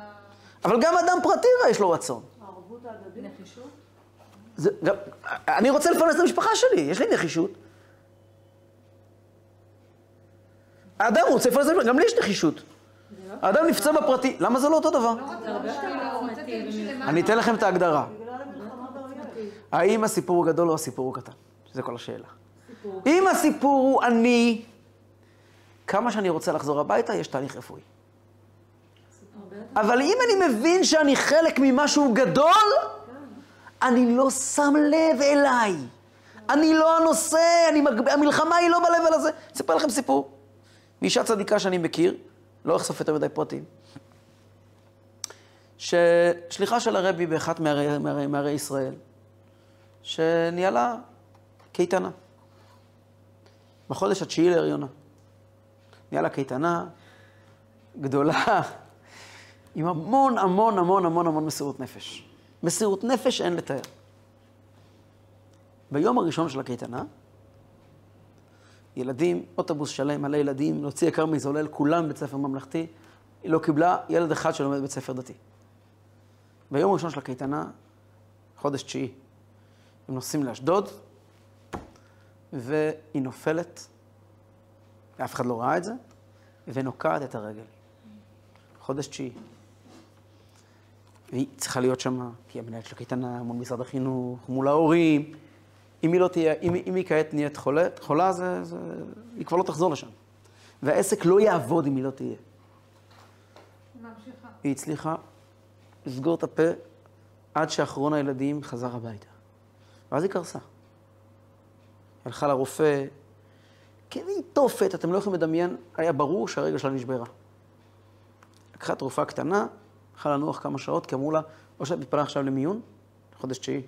אבל גם אדם פרטי יש לו רצון. הערבות ההדדית. נחישות? זה, גם, אני רוצה לפרנס את המשפחה שלי, יש לי נחישות. האדם רוצה לפרנס את המשפחה, גם לי יש נחישות. האדם נפצע בפרטי, למה זה לא אותו דבר? לא. אני אתן לכם את ההגדרה. האם הסיפור הוא גדול או הסיפור הוא קטן? זה כל השאלה. סיפור. אם הסיפור הוא אני, כמה שאני רוצה לחזור הביתה, יש תהליך רפואי. אבל אם אני מבין שאני חלק ממשהו גדול, אני לא שם לב אליי. אני לא הנושא, אני מג... המלחמה היא לא ב-level הזה. אספר לכם סיפור. מאישה צדיקה שאני מכיר, לא אחשוף יותר מדי פרטים, ששליחה של הרבי באחת מערי, מערי, מערי ישראל, שניהלה קייטנה. בחודש התשיעי להריונה. ניהלה קייטנה גדולה, עם המון המון המון המון המון מסירות נפש. מסירות נפש אין לתאר. ביום הראשון של הקייטנה, ילדים, אוטובוס שלם, מלא ילדים, להוציא יקר מזולל, כולם בית ספר ממלכתי, היא לא קיבלה ילד אחד שלומד בית ספר דתי. ביום הראשון של הקייטנה, חודש תשיעי, הם נוסעים לאשדוד, והיא נופלת, אף אחד לא ראה את זה, ונוקעת את הרגל. חודש תשיעי. והיא צריכה להיות שם, כי המנהלת של הקייטנה, מול משרד החינוך, מול ההורים. אם היא לא תהיה, אם, אם היא כעת נהיית חולה, חולה, זה, זה, היא כבר לא תחזור לשם. והעסק לא יעבוד אם היא לא תהיה. ממשיכה. היא הצליחה לסגור את הפה עד שאחרון הילדים חזר הביתה. ואז היא קרסה. הלכה לרופא, כאבי תופת, אתם לא יכולים לדמיין, היה ברור שהרגל שלה נשברה. לקחה תרופה קטנה, הלכה לנוח כמה שעות, כי אמרו לה, או שאת מתפנה עכשיו למיון, חודש תשיעי,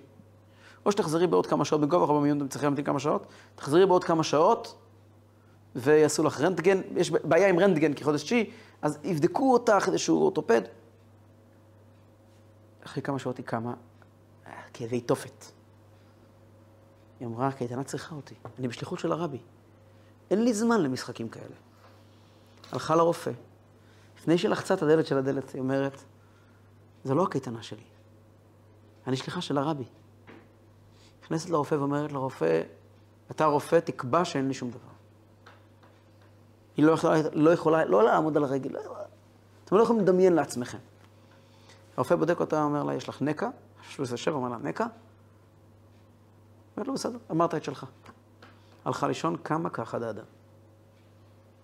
או שתחזרי בעוד כמה שעות, בגובה לך במיון, אתם צריכים להמתין כמה שעות, תחזרי בעוד כמה שעות, ויעשו לך רנטגן, יש בעיה עם רנטגן כי חודש תשיעי, אז יבדקו אותך איזשהו אורתופד. אחרי כמה שעות היא קמה, אה, כאבי תופת. היא אמרה, הקייטנה צריכה אותי, אני בשליחות של הרבי. אין לי זמן למשחקים כאלה. הלכה לרופא. לפני שלחצה את הדלת של הדלת, היא אומרת, זו לא הקייטנה שלי, אני שליחה של הרבי. נכנסת לרופא ואומרת לרופא, אתה רופא, תקבע שאין לי שום דבר. היא לא יכולה, לא יכולה, לא לעמוד על הרגל, לא, אתם לא יכולים לדמיין לעצמכם. הרופא בודק אותה, אומר לה, יש לך נקע? 37, אומר לה, נקע? אומרת לו, בסדר, אמרת את שלך. הלכה לישון, קמה כאחד האדם.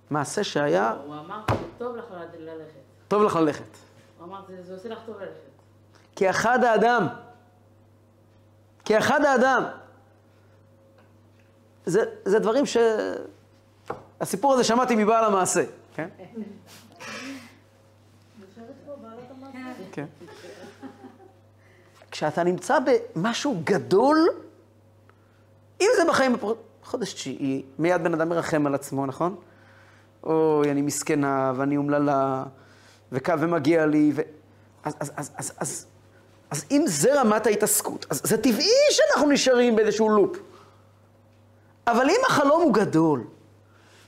מעשה שהיה, הוא אמר, טוב לך ללכת. טוב לך ללכת. הוא אמר, "זה- זה עושה לך טוב ללכת. כאחד האדם. כאחד האדם. זה, זה דברים ש... הסיפור הזה שמעתי מבעל המעשה, כן? כן. כשאתה נמצא במשהו גדול, אם זה בחיים, בפר- חודש תשיעי, מיד בן אדם מרחם על עצמו, נכון? אוי, אני מסכנה, ואני אומללה, וכ- ומגיע לי, ו... אז, אז, אז, אז, אז, אז אם זה רמת ההתעסקות, אז זה טבעי שאנחנו נשארים באיזשהו לופ. אבל אם החלום הוא גדול,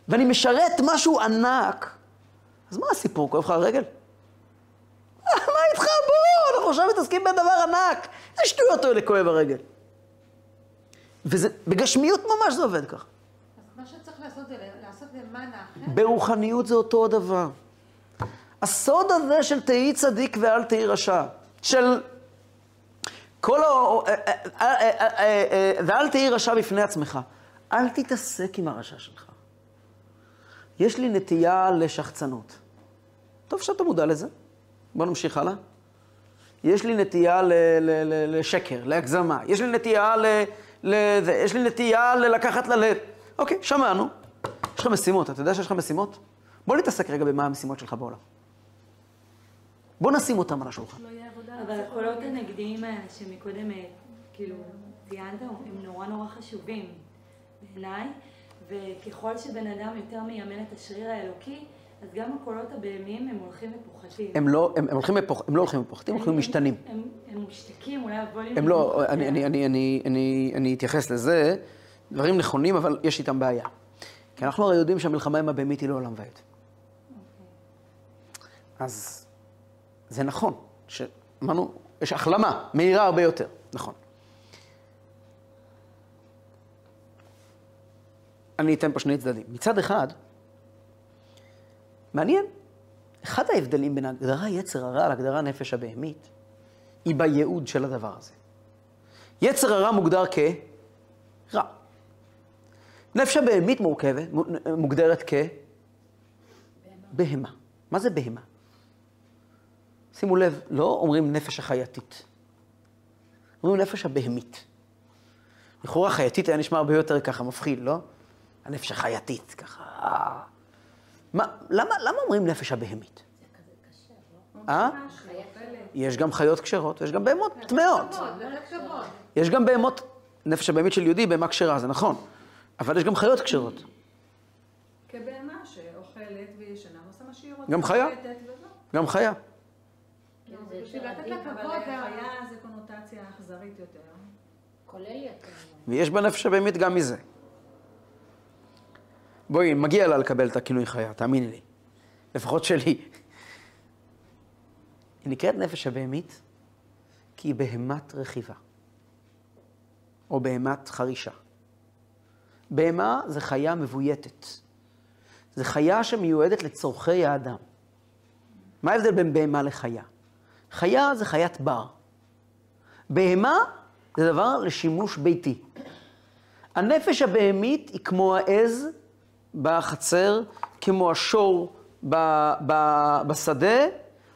ואני משרת משהו ענק, אז מה הסיפור? כואב לך הרגל? מה איתך? בוא, אנחנו עכשיו מתעסקים בדבר ענק. איזה שטויות האלה כואב הרגל. וזה, בגשמיות ממש זה עובד ככה. אז מה שצריך לעשות זה לעשות למען האחר. ברוחניות זה אותו הדבר. הסוד הזה של תהי צדיק ואל תהי רשע, של כל ה... ואל תהי רשע בפני עצמך. אל תתעסק עם הרשע שלך. יש לי נטייה לשחצנות. טוב שאתה מודע לזה. בוא נמשיך הלאה. יש לי נטייה ל- ל- ל- לשקר, להגזמה. יש לי נטייה ל... ל- זה, יש לי נטייה ללקחת ללב. אוקיי, שמענו. יש לך משימות, אתה יודע שיש לך משימות? בוא נתעסק רגע במה המשימות שלך בעולם. בוא נשים אותם על השולחן. אבל הקולות הנגדיים האלה שמקודם, אה, כאילו, ציינת, הם נורא נורא חשובים בעיניי, וככל שבן אדם יותר מיימן את השריר האלוקי, אז גם הקולות הבהמיים הם הולכים ופוחתים. הם לא, הם, הם הולכים ופוח, הם לא הולכים ופוחתים, הם הולכים ומשתנים. הם, הם משתקים, אולי הווליום... הם לא, אני. אני, אני, אני, אני, אני אתייחס לזה, דברים נכונים, אבל יש איתם בעיה. כי אנחנו הרי יודעים שהמלחמה עם הבהמית היא לעולם ועד. אז זה נכון, שאמרנו, יש החלמה מהירה הרבה יותר, נכון. אני אתן פה שני צדדים. מצד אחד, מעניין, אחד ההבדלים בין ההגדרה יצר הרע להגדרה נפש הבהמית, היא בייעוד של הדבר הזה. יצר הרע מוגדר כרע. נפש הבהמית מורכבת, מוגדרת כבהמה. מה זה בהמה? שימו לב, לא אומרים נפש החייתית. אומרים נפש הבהמית. לכאורה חייתית היה נשמע הרבה יותר ככה מפחיד, לא? הנפש החייתית, ככה... אה. מה, למה, למה אומרים נפש הבהמית? אה? יש גם חיות כשרות, יש גם בהמות טמאות. יש גם בהמות, נפש הבהמית של יהודי, בהמה כשרה, זה נכון. אבל יש גם חיות כשרות. כבהמה שאוכלת וישנה ועושה מה שהיא רוצה. גם חיה. גם חיה. יותר. כולל יותר. ויש בנפש הבהמית גם מזה. בואי, מגיע לה לקבל את הכינוי חיה, תאמיני לי. לפחות שלי. היא נקראת נפש הבהמית כי היא בהמת רכיבה. או בהמת חרישה. בהמה זה חיה מבויתת. זה חיה שמיועדת לצורכי האדם. מה ההבדל בין בהמה לחיה? חיה זה חיית בר. בהמה זה דבר לשימוש ביתי. הנפש הבהמית היא כמו העז בחצר, כמו השור ב, ב, בשדה,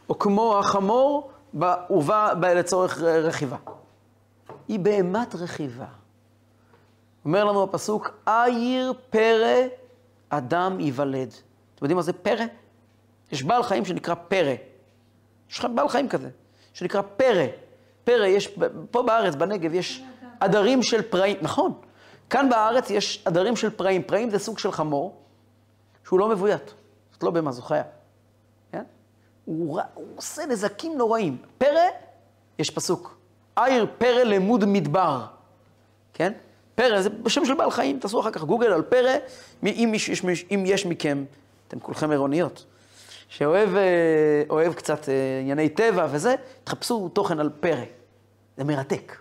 או כמו החמור בעורבה ב- לצורך רכיבה. היא בהמת רכיבה. אומר לנו הפסוק, אייר פרא אדם ייוולד. אתם יודעים מה זה פרא? יש בעל חיים שנקרא פרא. יש לך בעל חיים כזה, שנקרא פרא. פרא, יש, פה בארץ, בנגב, יש עדרים של פראים, נכון. כאן בארץ יש עדרים של פראים. פראים זה סוג של חמור, שהוא לא מבוית. זאת לא בהמה, זו חיה. כן? הוא, רע- הוא עושה נזקים נוראים. פרא, יש פסוק. עיר פרא למוד מדבר. כן? פרא זה בשם של בעל חיים, תעשו אחר כך גוגל על פרא, אם, יש, מיש- אם יש מכם, אתם כולכם עירוניות, שאוהב אה, קצת אה, ענייני טבע וזה, תחפשו תוכן על פרא. זה מרתק.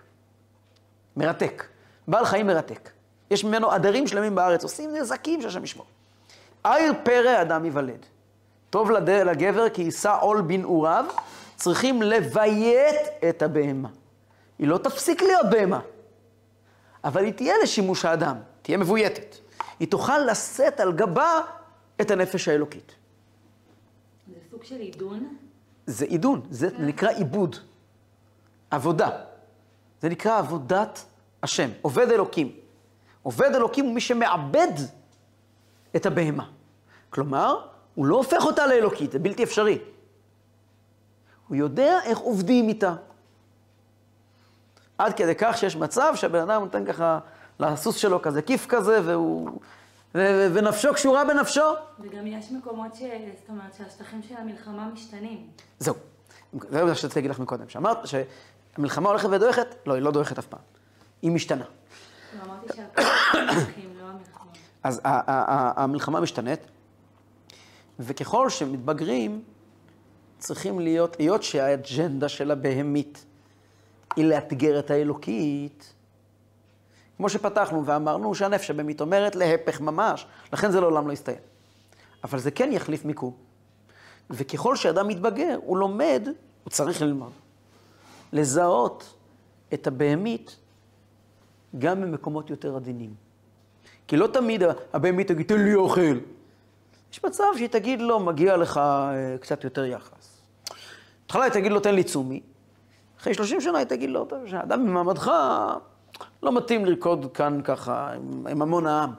מרתק. בעל חיים מרתק. יש ממנו עדרים שלמים בארץ, עושים נזקים שהשם ישמור. עיר פרא אדם ייוולד. טוב לד... לגבר כי יישא עול בנעוריו, צריכים לביית את הבהמה. היא לא תפסיק להיות בהמה, אבל היא תהיה לשימוש האדם, תהיה מבויתת. היא תוכל לשאת על גבה את הנפש האלוקית. זה סוג של עידון. זה עידון, זה נקרא עיבוד. עבודה. זה נקרא עבודת השם, עובד אלוקים. עובד אלוקים הוא מי שמעבד את הבהמה. כלומר, הוא לא הופך אותה לאלוקית, זה בלתי אפשרי. הוא יודע איך עובדים איתה. עד כדי כך שיש מצב שהבן אדם נותן ככה לסוס שלו כזה כיף כזה, והוא... ו- ו- ונפשו קשורה בנפשו. וגם יש מקומות ש... זאת אומרת שהשטחים של המלחמה משתנים. זהו. זה מה שרציתי להגיד לך מקודם, שאמרת שהמלחמה הולכת ודועכת, לא, היא לא דועכת אף פעם. היא משתנה. לא. אז המלחמה משתנית, וככל שמתבגרים, צריכים להיות, היות שהאג'נדה של הבהמית היא לאתגר את האלוקית, כמו שפתחנו ואמרנו שהנפש הבהמית אומרת להפך ממש, לכן זה לעולם לא יסתיים. אבל זה כן יחליף מיקום. וככל שאדם מתבגר, הוא לומד, הוא צריך ללמוד, לזהות את הבהמית גם במקומות יותר עדינים. כי לא תמיד הבהמית תגיד, תן לי אוכל. יש מצב שהיא תגיד לו, מגיע לך אה, קצת יותר יחס. בהתחלה היא תגיד לו, תן לי צומי. אחרי 30 שנה היא תגיד לו, "טוב, שאדם במעמדך לא מתאים לרקוד כאן ככה עם, עם המון העם.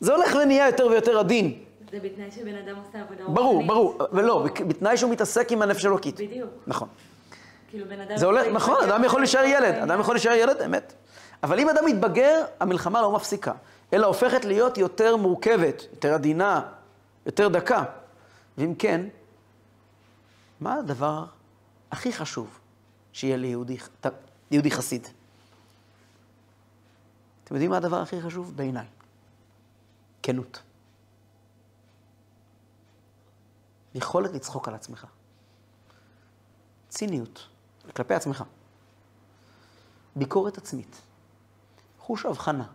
זה הולך ונהיה יותר ויותר עדין. זה בתנאי שבן אדם עושה עבודה ברור, רוחנית. ברור, ולא, בתנאי שהוא מתעסק עם הנפש אלוקית. בדיוק. נכון. כאילו בן אדם... זה הולך, נכון, אדם יכול להישאר ילד. אדם יכול להישאר ילד, אמת. אבל אם אדם מתבגר, המלחמה לא מפסיקה, אלא הופכת להיות יותר מורכבת, יותר עדינה, יותר דקה. ואם כן, מה הדבר הכי חשוב שיהיה ליהודי יהודי חסיד? אתם יודעים מה הדבר הכי חשוב? בעיניי. כנות. יכולת לצחוק על עצמך. ציניות, כלפי עצמך. ביקורת עצמית. חוש הבחנה.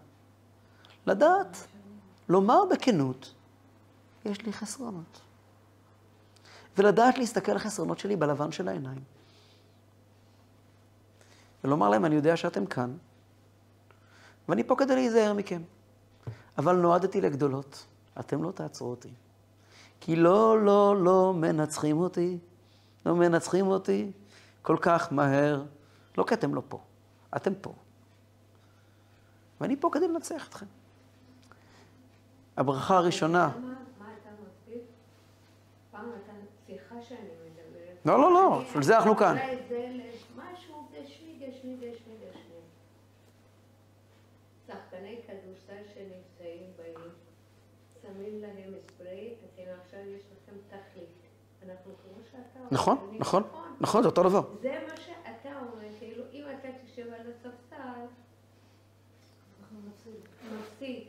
לדעת, לומר בכנות, יש לי חסרונות. ולדעת להסתכל על החסרונות שלי בלבן של העיניים. ולומר להם, אני יודע שאתם כאן, ואני פה כדי להיזהר מכם. אבל נועדתי לגדולות, אתם לא תעצרו אותי. כי לא, לא, לא מנצחים אותי, לא מנצחים אותי כל כך מהר. לא כי אתם לא פה, אתם פה. ואני פה כדי לנצח אתכם. הברכה הראשונה. לא, לא, לא, בשביל זה אנחנו כאן. שחקני כדורסל שמים להם ספרי, אתם עכשיו יש לכם. אנחנו כמו שאתה. נכון, נכון, נכון, זה אותו דבר. זה מה שאתה אומר, כאילו, אם אתה תשב על הספסל, מפסיד.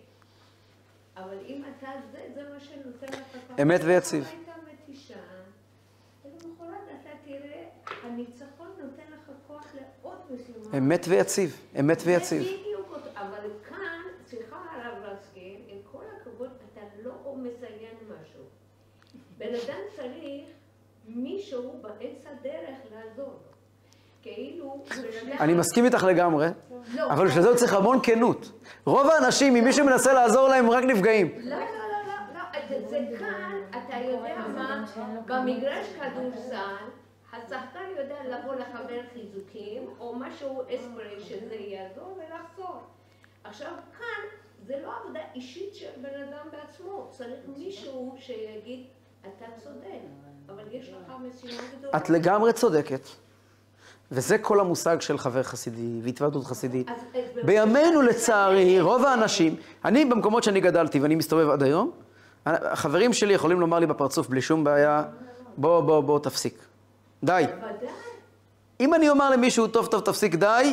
אבל אם אתה זה, זה מה שנותן לך ככה. אמת ויציב. הייתה מתישה, ולמחרת אתה תראה, הניצחון נותן לך כוח לעוד משימה. אמת ויציב, אמת ויציב. בדיוק אבל כאן, סליחה הרב רסקין, עם כל הכבוד, אתה לא מציין משהו. בן אדם צריך מישהו באמצע דרך לעזור לו. כאילו, בן אדם... אני מסכים איתך לגמרי, לא. אבל בשביל זה הוא צריך המון כנות. רוב האנשים, אם מישהו מנסה לעזור להם, הם רק נפגעים. לא, לא, לא, לא, לא, זה- זה כאן, אתה יודע מה, במגרש כדורסל, השחקן יודע לבוא לחבר חיזוקים, או משהו אספרי שזה יעזור ולחזור. עכשיו, כאן זה לא עבודה אישית של בן אדם בעצמו, צריך מישהו שיגיד, אתה צודק, אבל יש לך משימה גדולה. את לגמרי צודקת, וזה כל המושג של חבר חסידי והתוועדות חסידית. באמת- בימינו, לצערי, רוב האנשים, אני במקומות שאני גדלתי ואני מסתובב עד היום, החברים שלי יכולים לומר לי בפרצוף בלי שום בעיה, בוא, בוא, בוא, תפסיק. די. אם אני אומר למישהו, טוב, טוב, תפסיק, די,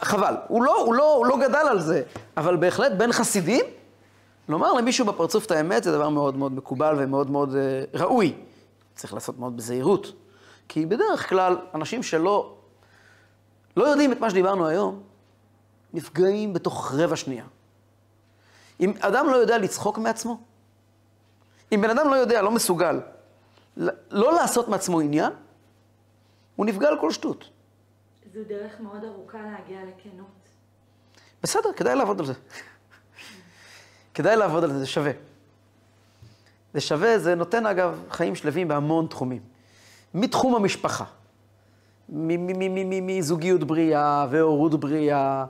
חבל. הוא לא, הוא לא, הוא לא גדל על זה, אבל בהחלט בין חסידים, לומר למישהו בפרצוף את האמת זה דבר מאוד מאוד מקובל ומאוד מאוד אה, ראוי. צריך לעשות מאוד בזהירות. כי בדרך כלל, אנשים שלא לא יודעים את מה שדיברנו היום, נפגעים בתוך רבע שנייה. אם אדם לא יודע לצחוק מעצמו, אם בן אדם לא יודע, לא מסוגל, לא לעשות מעצמו עניין, הוא נפגע על כל שטות. זו דרך מאוד ארוכה להגיע לכנות. בסדר, כדאי לעבוד על זה. כדאי לעבוד על זה, זה שווה. זה שווה, זה נותן אגב חיים שלווים בהמון תחומים. מתחום המשפחה, מזוגיות בריאה והורות בריאה,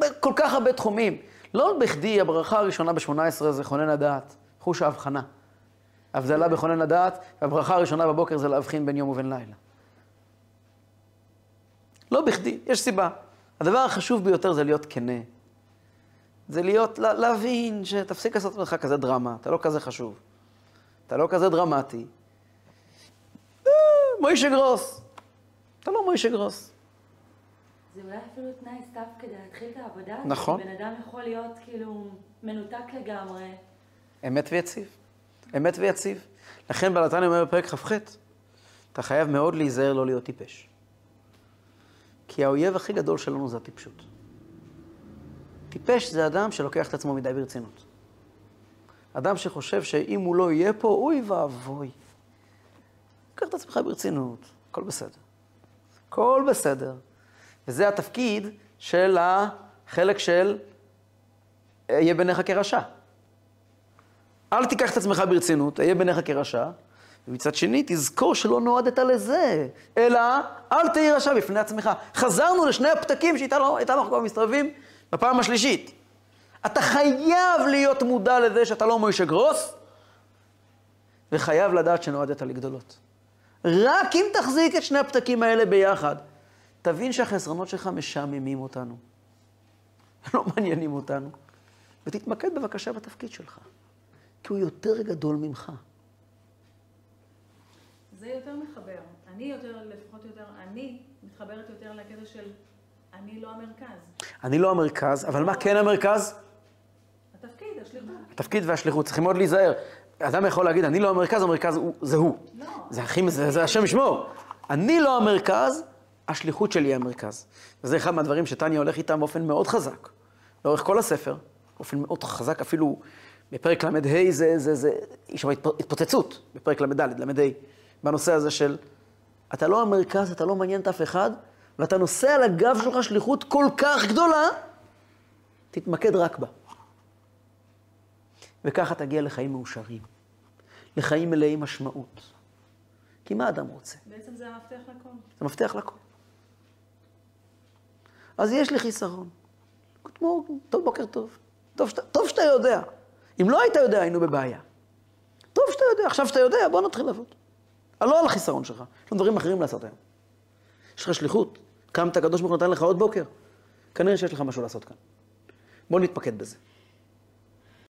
בכל כך הרבה תחומים. לא בכדי הברכה הראשונה ב-18 זה חונן הדעת, חוש ההבחנה. הבדלה בכונן הדעת, והברכה הראשונה בבוקר זה להבחין בין יום ובין לילה. לא בכדי, יש סיבה. הדבר החשוב ביותר זה להיות כנה זה להיות, לה- להבין שתפסיק לעשות ממך כזה דרמה, אתה לא כזה חשוב. אתה לא כזה דרמטי. מוישה גרוס. אתה לא מוישה גרוס. זה אולי אפילו תנאי סף כדי להתחיל את העבודה הזאת. נכון. בן אדם יכול להיות כאילו מנותק לגמרי. אמת ויציב. אמת ויציב. לכן בלתני אומר בפרק כ"ח, אתה חייב מאוד להיזהר לא להיות טיפש. כי האויב הכי גדול שלנו זה הטיפשות. טיפש זה אדם שלוקח את עצמו מדי ברצינות. אדם שחושב שאם הוא לא יהיה פה, אוי ואבוי. קח את עצמך ברצינות, הכל בסדר. הכל בסדר. וזה התפקיד של החלק של אהיה בעיניך כרשע. אל תיקח את עצמך ברצינות, אהיה בעיניך כרשע, ומצד שני, תזכור שלא נועדת לזה, אלא אל תהי רשע בפני עצמך. חזרנו לשני הפתקים שאיתם אנחנו כבר מסתובבים בפעם השלישית. אתה חייב להיות מודע לזה שאתה לא מוישה גרוס, וחייב לדעת שנועדת לגדולות. רק אם תחזיק את שני הפתקים האלה ביחד, תבין שהחסרונות שלך משעממים אותנו. לא מעניינים אותנו. ותתמקד בבקשה בתפקיד שלך, כי הוא יותר גדול ממך. זה יותר מחבר. אני יותר, לפחות יותר, אני מתחברת יותר לקטע של אני לא המרכז. אני לא המרכז, אבל מה כן המרכז? התפקיד, השליחות. התפקיד והשליחות, צריכים מאוד להיזהר. אדם יכול להגיד, אני לא המרכז, המרכז הוא, זה הוא. לא. זה הכי, זה, זה השם ישמור. אני לא המרכז, השליחות שלי היא המרכז. וזה אחד מהדברים שטניה הולך איתם באופן מאוד חזק. לאורך כל הספר, באופן מאוד חזק, אפילו בפרק ל"ה זה, זה, זה, יש שם התפ- התפוצצות, בפרק ל"ד, ל"ה, בנושא הזה של, אתה לא המרכז, אתה לא מעניין את אף אחד, ואתה נושא על הגב שלך שליחות כל כך גדולה, תתמקד רק בה. וככה תגיע לחיים מאושרים, לחיים מלאי משמעות. כי מה אדם רוצה? בעצם זה המפתח לכל. זה מפתח לכל. אז יש לי חיסרון. כמו, טוב, בוקר טוב. טוב שאתה, טוב שאתה יודע. אם לא היית יודע, היינו בבעיה. טוב שאתה יודע, עכשיו שאתה יודע, בוא נתחיל לעבוד. לא על החיסרון שלך, יש לנו דברים אחרים לעשות היום. יש לך שליחות, קמת, הקדוש ברוך הוא נתן לך עוד בוקר. כנראה שיש לך משהו לעשות כאן. בוא נתמקד בזה.